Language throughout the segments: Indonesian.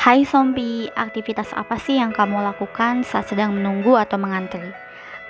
Hai Sompi, aktivitas apa sih yang kamu lakukan saat sedang menunggu atau mengantri?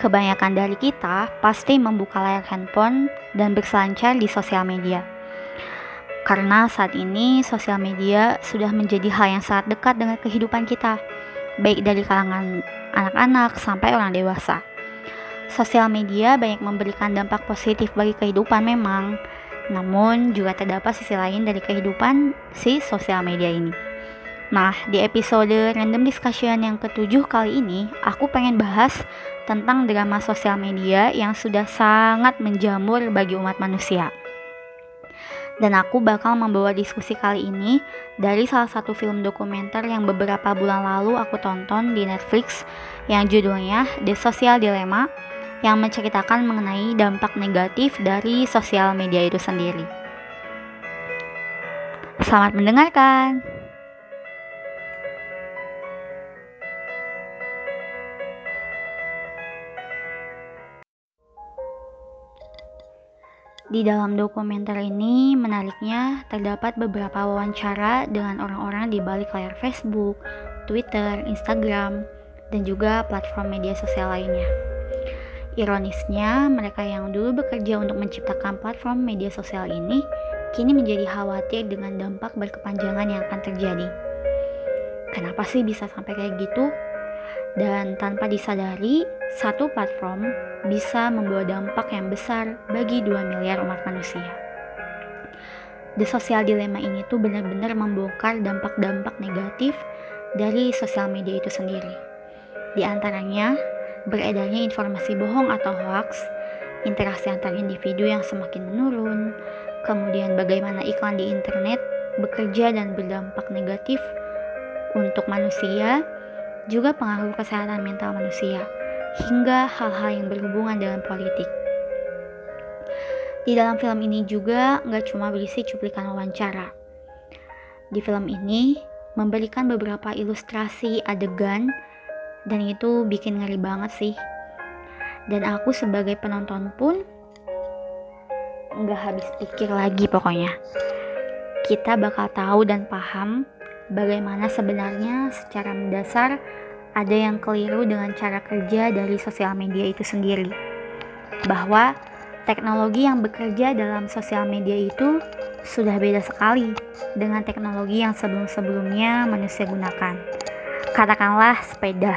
Kebanyakan dari kita pasti membuka layar handphone dan berselancar di sosial media. Karena saat ini sosial media sudah menjadi hal yang sangat dekat dengan kehidupan kita, baik dari kalangan anak-anak sampai orang dewasa. Sosial media banyak memberikan dampak positif bagi kehidupan memang, namun juga terdapat sisi lain dari kehidupan si sosial media ini. Nah, di episode Random Discussion yang ketujuh kali ini, aku pengen bahas tentang drama sosial media yang sudah sangat menjamur bagi umat manusia. Dan aku bakal membawa diskusi kali ini dari salah satu film dokumenter yang beberapa bulan lalu aku tonton di Netflix yang judulnya The Social Dilemma yang menceritakan mengenai dampak negatif dari sosial media itu sendiri. Selamat mendengarkan. Di dalam dokumenter ini, menariknya terdapat beberapa wawancara dengan orang-orang di balik layar Facebook, Twitter, Instagram, dan juga platform media sosial lainnya. Ironisnya, mereka yang dulu bekerja untuk menciptakan platform media sosial ini kini menjadi khawatir dengan dampak berkepanjangan yang akan terjadi. Kenapa sih bisa sampai kayak gitu? Dan tanpa disadari, satu platform bisa membawa dampak yang besar bagi 2 miliar umat manusia. The Social Dilemma ini tuh benar-benar membongkar dampak-dampak negatif dari sosial media itu sendiri. Di antaranya, beredarnya informasi bohong atau hoax, interaksi antar individu yang semakin menurun, kemudian bagaimana iklan di internet bekerja dan berdampak negatif untuk manusia, juga pengaruh kesehatan mental manusia hingga hal-hal yang berhubungan dengan politik. Di dalam film ini juga nggak cuma berisi cuplikan wawancara. Di film ini memberikan beberapa ilustrasi adegan dan itu bikin ngeri banget sih. Dan aku sebagai penonton pun nggak habis pikir lagi pokoknya. Kita bakal tahu dan paham bagaimana sebenarnya secara mendasar ada yang keliru dengan cara kerja dari sosial media itu sendiri. Bahwa teknologi yang bekerja dalam sosial media itu sudah beda sekali dengan teknologi yang sebelum-sebelumnya manusia gunakan. Katakanlah sepeda.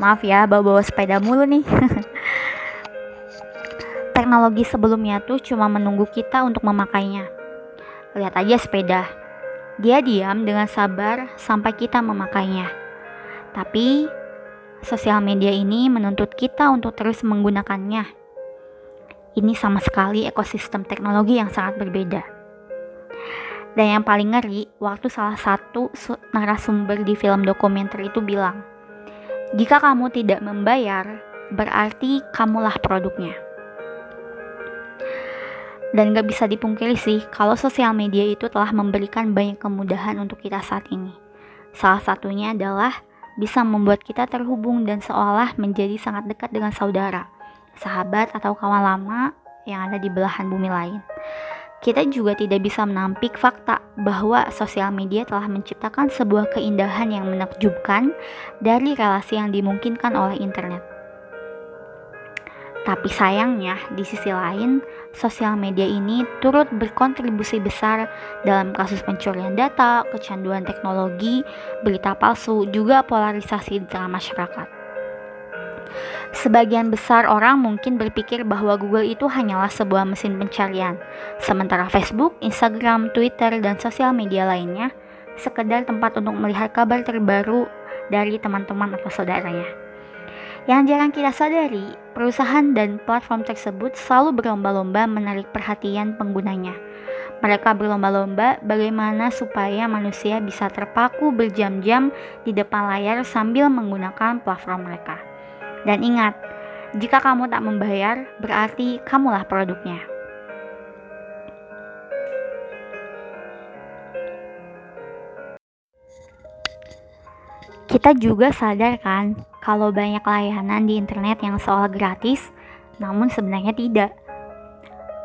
Maaf ya, bawa-bawa sepeda mulu nih. teknologi sebelumnya tuh cuma menunggu kita untuk memakainya. Lihat aja sepeda. Dia diam dengan sabar sampai kita memakainya tapi sosial media ini menuntut kita untuk terus menggunakannya. Ini sama sekali ekosistem teknologi yang sangat berbeda. Dan yang paling ngeri, waktu salah satu narasumber di film dokumenter itu bilang, jika kamu tidak membayar, berarti kamulah produknya. Dan gak bisa dipungkiri sih, kalau sosial media itu telah memberikan banyak kemudahan untuk kita saat ini. Salah satunya adalah bisa membuat kita terhubung dan seolah menjadi sangat dekat dengan saudara, sahabat atau kawan lama yang ada di belahan bumi lain. Kita juga tidak bisa menampik fakta bahwa sosial media telah menciptakan sebuah keindahan yang menakjubkan dari relasi yang dimungkinkan oleh internet. Tapi sayangnya, di sisi lain, sosial media ini turut berkontribusi besar dalam kasus pencurian data, kecanduan teknologi, berita palsu, juga polarisasi di tengah masyarakat. Sebagian besar orang mungkin berpikir bahwa Google itu hanyalah sebuah mesin pencarian, sementara Facebook, Instagram, Twitter, dan sosial media lainnya sekedar tempat untuk melihat kabar terbaru dari teman-teman atau saudaranya. Yang jarang kita sadari, perusahaan dan platform tersebut selalu berlomba-lomba menarik perhatian penggunanya. Mereka berlomba-lomba bagaimana supaya manusia bisa terpaku berjam-jam di depan layar sambil menggunakan platform mereka. Dan ingat, jika kamu tak membayar, berarti kamulah produknya. Kita juga sadar kan kalau banyak layanan di internet yang seolah gratis, namun sebenarnya tidak.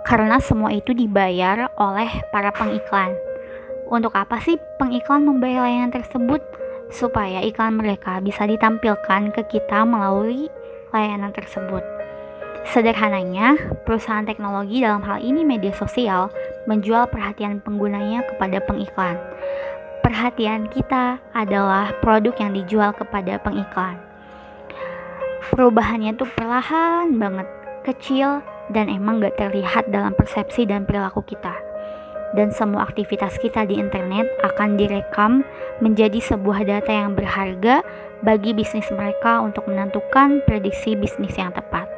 Karena semua itu dibayar oleh para pengiklan Untuk apa sih pengiklan membayar layanan tersebut? Supaya iklan mereka bisa ditampilkan ke kita melalui layanan tersebut. Sederhananya, perusahaan teknologi dalam hal ini media sosial menjual perhatian penggunanya kepada pengiklan. Perhatian kita adalah produk yang dijual kepada pengiklan. Perubahannya tuh perlahan banget, kecil, dan emang gak terlihat dalam persepsi dan perilaku kita dan semua aktivitas kita di internet akan direkam menjadi sebuah data yang berharga bagi bisnis mereka untuk menentukan prediksi bisnis yang tepat.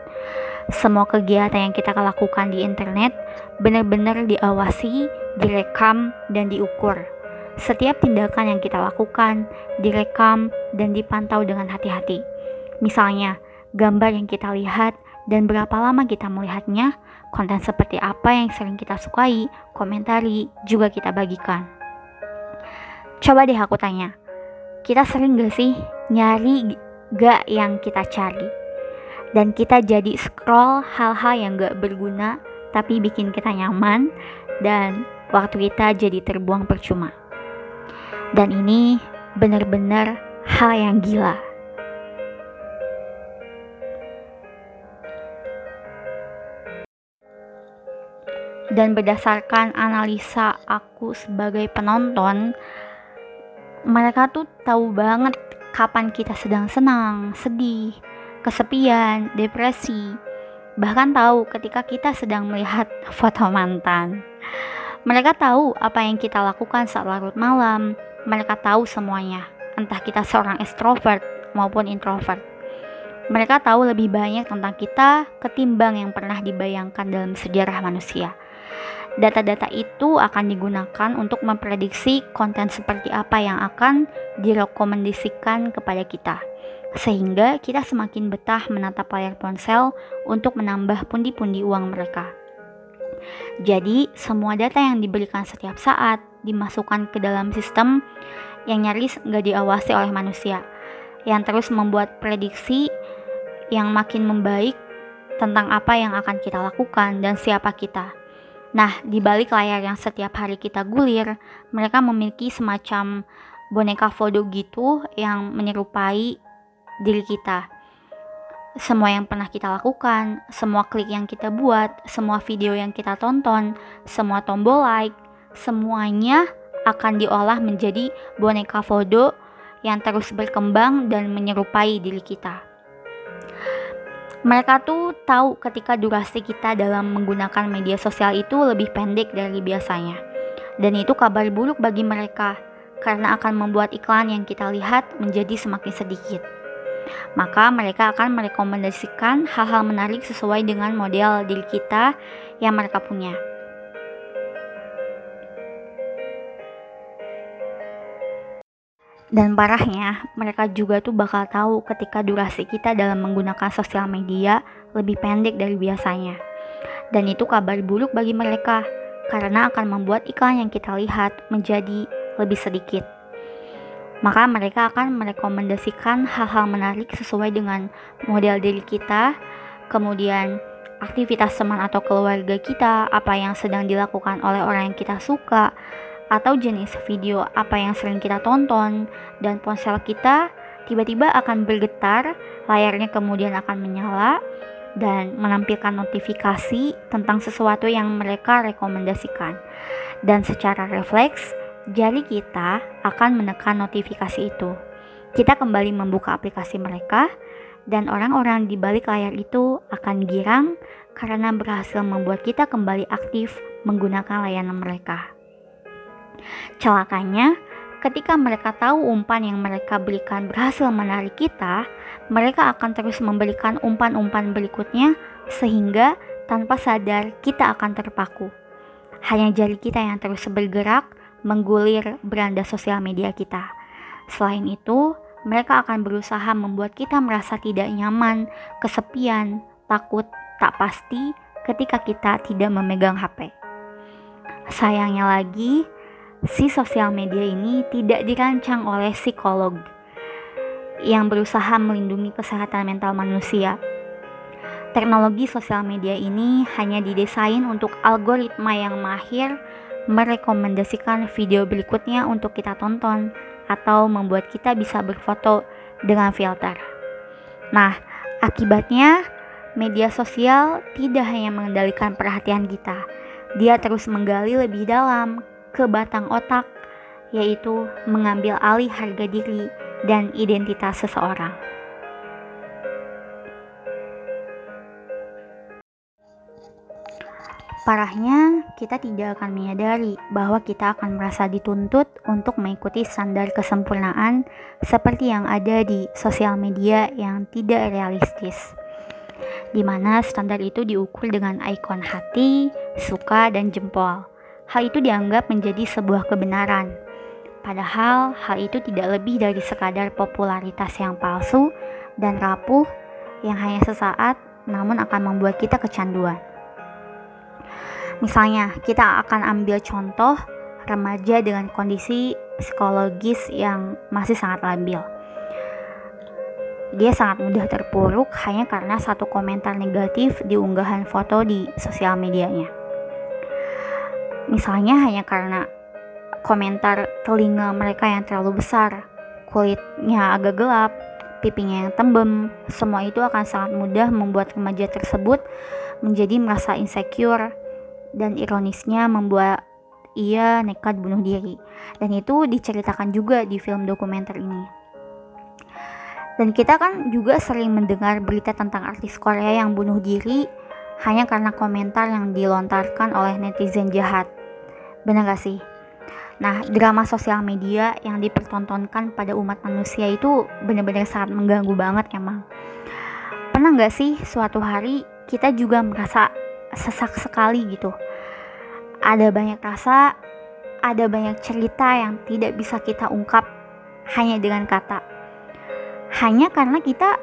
Semua kegiatan yang kita lakukan di internet benar-benar diawasi, direkam, dan diukur. Setiap tindakan yang kita lakukan direkam dan dipantau dengan hati-hati. Misalnya, gambar yang kita lihat dan berapa lama kita melihatnya, konten seperti apa yang sering kita sukai, komentari, juga kita bagikan. Coba deh aku tanya, kita sering gak sih nyari gak yang kita cari? Dan kita jadi scroll hal-hal yang gak berguna tapi bikin kita nyaman dan waktu kita jadi terbuang percuma. Dan ini benar-benar hal yang gila. Dan berdasarkan analisa aku sebagai penonton mereka tuh tahu banget kapan kita sedang senang, sedih, kesepian, depresi, bahkan tahu ketika kita sedang melihat foto mantan. Mereka tahu apa yang kita lakukan saat larut malam, mereka tahu semuanya, entah kita seorang extrovert maupun introvert. Mereka tahu lebih banyak tentang kita ketimbang yang pernah dibayangkan dalam sejarah manusia. Data-data itu akan digunakan untuk memprediksi konten seperti apa yang akan direkomendasikan kepada kita. Sehingga kita semakin betah menatap layar ponsel untuk menambah pundi-pundi uang mereka. Jadi, semua data yang diberikan setiap saat dimasukkan ke dalam sistem yang nyaris nggak diawasi oleh manusia, yang terus membuat prediksi yang makin membaik tentang apa yang akan kita lakukan dan siapa kita. Nah, di balik layar yang setiap hari kita gulir, mereka memiliki semacam boneka foto gitu yang menyerupai diri kita. Semua yang pernah kita lakukan, semua klik yang kita buat, semua video yang kita tonton, semua tombol like, semuanya akan diolah menjadi boneka foto yang terus berkembang dan menyerupai diri kita mereka tuh tahu ketika durasi kita dalam menggunakan media sosial itu lebih pendek dari biasanya. Dan itu kabar buruk bagi mereka karena akan membuat iklan yang kita lihat menjadi semakin sedikit. Maka mereka akan merekomendasikan hal-hal menarik sesuai dengan model diri kita yang mereka punya. Dan parahnya, mereka juga tuh bakal tahu ketika durasi kita dalam menggunakan sosial media lebih pendek dari biasanya. Dan itu kabar buruk bagi mereka, karena akan membuat iklan yang kita lihat menjadi lebih sedikit. Maka mereka akan merekomendasikan hal-hal menarik sesuai dengan model diri kita, kemudian aktivitas teman atau keluarga kita, apa yang sedang dilakukan oleh orang yang kita suka, atau jenis video apa yang sering kita tonton dan ponsel kita tiba-tiba akan bergetar, layarnya kemudian akan menyala dan menampilkan notifikasi tentang sesuatu yang mereka rekomendasikan. Dan secara refleks, jari kita akan menekan notifikasi itu. Kita kembali membuka aplikasi mereka dan orang-orang di balik layar itu akan girang karena berhasil membuat kita kembali aktif menggunakan layanan mereka. Celakanya, ketika mereka tahu umpan yang mereka berikan berhasil menarik kita, mereka akan terus memberikan umpan-umpan berikutnya sehingga tanpa sadar kita akan terpaku. Hanya jari kita yang terus bergerak menggulir beranda sosial media kita. Selain itu, mereka akan berusaha membuat kita merasa tidak nyaman, kesepian, takut, tak pasti ketika kita tidak memegang HP. Sayangnya lagi, si sosial media ini tidak dirancang oleh psikolog yang berusaha melindungi kesehatan mental manusia. Teknologi sosial media ini hanya didesain untuk algoritma yang mahir merekomendasikan video berikutnya untuk kita tonton atau membuat kita bisa berfoto dengan filter. Nah, akibatnya media sosial tidak hanya mengendalikan perhatian kita, dia terus menggali lebih dalam ke batang otak, yaitu mengambil alih harga diri dan identitas seseorang. Parahnya, kita tidak akan menyadari bahwa kita akan merasa dituntut untuk mengikuti standar kesempurnaan seperti yang ada di sosial media yang tidak realistis. Di mana standar itu diukur dengan ikon hati, suka, dan jempol. Hal itu dianggap menjadi sebuah kebenaran. Padahal hal itu tidak lebih dari sekadar popularitas yang palsu dan rapuh yang hanya sesaat namun akan membuat kita kecanduan. Misalnya, kita akan ambil contoh remaja dengan kondisi psikologis yang masih sangat labil. Dia sangat mudah terpuruk hanya karena satu komentar negatif di unggahan foto di sosial medianya. Misalnya hanya karena komentar telinga mereka yang terlalu besar, kulitnya agak gelap, pipinya yang tembem, semua itu akan sangat mudah membuat remaja tersebut menjadi merasa insecure dan ironisnya membuat ia nekat bunuh diri. Dan itu diceritakan juga di film dokumenter ini. Dan kita kan juga sering mendengar berita tentang artis Korea yang bunuh diri hanya karena komentar yang dilontarkan oleh netizen jahat. Benar gak sih? Nah, drama sosial media yang dipertontonkan pada umat manusia itu benar-benar sangat mengganggu banget emang. Pernah gak sih suatu hari kita juga merasa sesak sekali gitu. Ada banyak rasa, ada banyak cerita yang tidak bisa kita ungkap hanya dengan kata. Hanya karena kita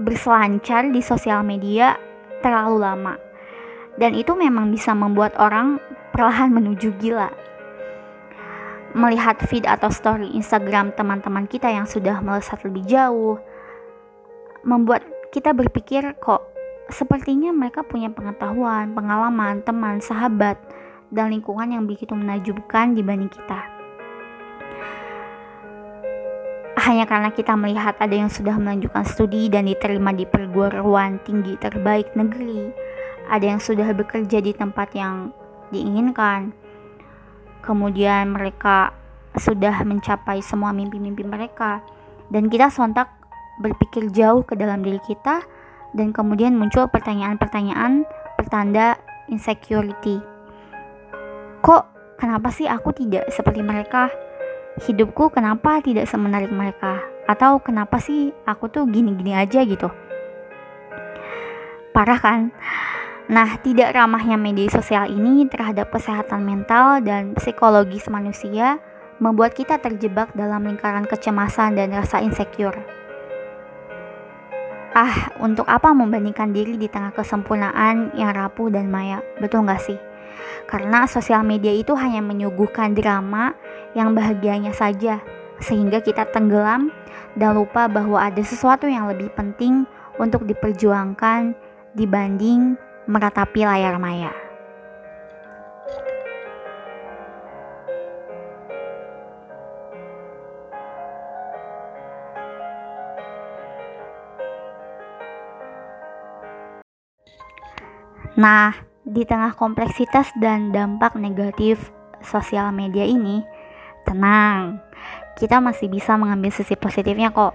berselancar di sosial media terlalu lama. Dan itu memang bisa membuat orang perlahan menuju gila. Melihat feed atau story Instagram teman-teman kita yang sudah melesat lebih jauh, membuat kita berpikir kok Sepertinya mereka punya pengetahuan, pengalaman, teman, sahabat, dan lingkungan yang begitu menajubkan dibanding kita. Hanya karena kita melihat ada yang sudah melanjutkan studi dan diterima di perguruan tinggi terbaik negeri, ada yang sudah bekerja di tempat yang diinginkan, kemudian mereka sudah mencapai semua mimpi-mimpi mereka, dan kita sontak berpikir jauh ke dalam diri kita dan kemudian muncul pertanyaan-pertanyaan pertanda insecurity. Kok kenapa sih aku tidak seperti mereka? Hidupku kenapa tidak semenarik mereka? Atau kenapa sih aku tuh gini-gini aja gitu? Parah kan? Nah, tidak ramahnya media sosial ini terhadap kesehatan mental dan psikologis manusia membuat kita terjebak dalam lingkaran kecemasan dan rasa insecure. Ah, untuk apa membandingkan diri di tengah kesempurnaan yang rapuh dan maya? Betul gak sih? Karena sosial media itu hanya menyuguhkan drama yang bahagianya saja, sehingga kita tenggelam dan lupa bahwa ada sesuatu yang lebih penting untuk diperjuangkan dibanding meratapi layar maya. Nah, di tengah kompleksitas dan dampak negatif sosial media ini, tenang, kita masih bisa mengambil sisi positifnya kok.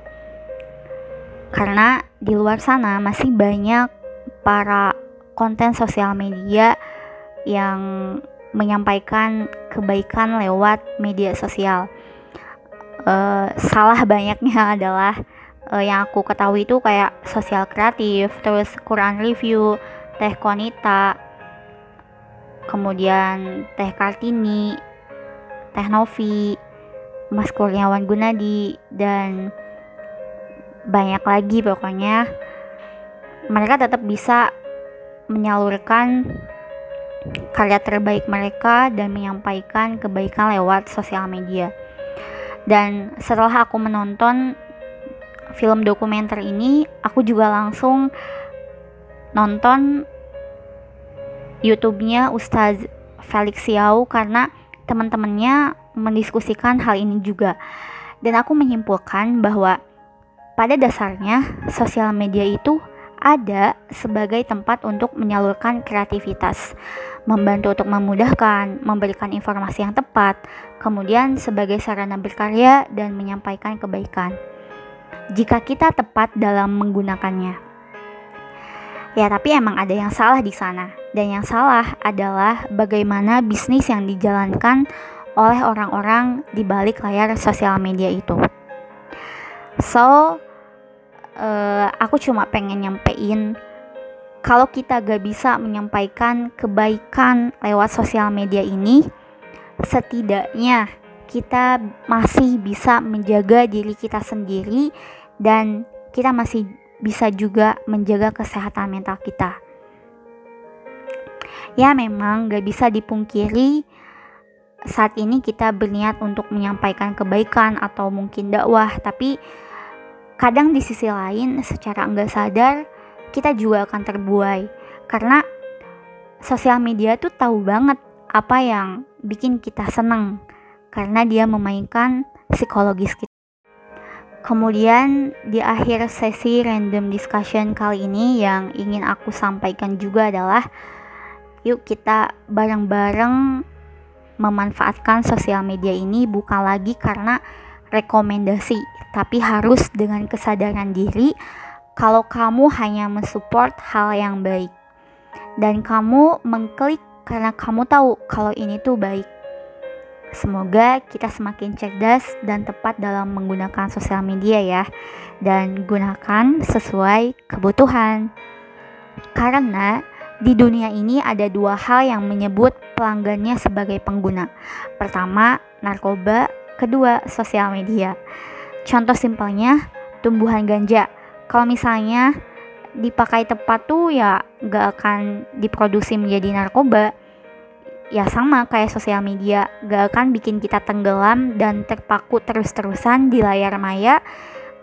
Karena di luar sana masih banyak para konten sosial media yang menyampaikan kebaikan lewat media sosial. Uh, salah banyaknya adalah uh, yang aku ketahui itu kayak sosial kreatif, terus Quran review, Teh Konita, kemudian Teh Kartini, Teh Novi, Mas Kurniawan Gunadi, dan banyak lagi pokoknya. Mereka tetap bisa menyalurkan karya terbaik mereka dan menyampaikan kebaikan lewat sosial media. Dan setelah aku menonton film dokumenter ini, aku juga langsung nonton YouTube-nya Ustaz Felix Yao karena teman-temannya mendiskusikan hal ini juga. Dan aku menyimpulkan bahwa pada dasarnya sosial media itu ada sebagai tempat untuk menyalurkan kreativitas, membantu untuk memudahkan, memberikan informasi yang tepat, kemudian sebagai sarana berkarya dan menyampaikan kebaikan. Jika kita tepat dalam menggunakannya. Ya, tapi emang ada yang salah di sana. Dan yang salah adalah bagaimana bisnis yang dijalankan oleh orang-orang di balik layar sosial media itu. So, uh, aku cuma pengen nyampein kalau kita gak bisa menyampaikan kebaikan lewat sosial media ini, setidaknya kita masih bisa menjaga diri kita sendiri dan kita masih bisa juga menjaga kesehatan mental kita. Ya memang gak bisa dipungkiri saat ini kita berniat untuk menyampaikan kebaikan atau mungkin dakwah, tapi kadang di sisi lain secara enggak sadar kita juga akan terbuai karena sosial media tuh tahu banget apa yang bikin kita seneng karena dia memainkan psikologis kita. Kemudian di akhir sesi random discussion kali ini yang ingin aku sampaikan juga adalah yuk kita bareng-bareng memanfaatkan sosial media ini bukan lagi karena rekomendasi tapi harus dengan kesadaran diri kalau kamu hanya mensupport hal yang baik dan kamu mengklik karena kamu tahu kalau ini tuh baik. Semoga kita semakin cerdas dan tepat dalam menggunakan sosial media ya dan gunakan sesuai kebutuhan. Karena di dunia ini ada dua hal yang menyebut pelanggannya sebagai pengguna. Pertama, narkoba, kedua, sosial media. Contoh simpelnya tumbuhan ganja. Kalau misalnya dipakai tepat tuh ya gak akan diproduksi menjadi narkoba. Ya sama kayak sosial media, gak akan bikin kita tenggelam dan terpaku terus-terusan di layar maya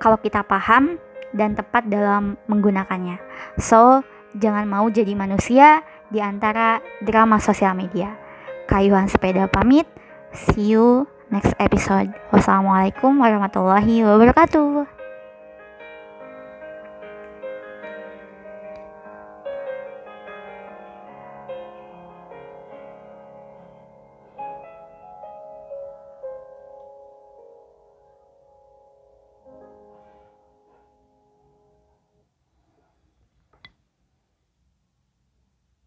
kalau kita paham dan tepat dalam menggunakannya. So, jangan mau jadi manusia di antara drama sosial media. Kayuhan sepeda pamit. See you next episode. Wassalamualaikum warahmatullahi wabarakatuh.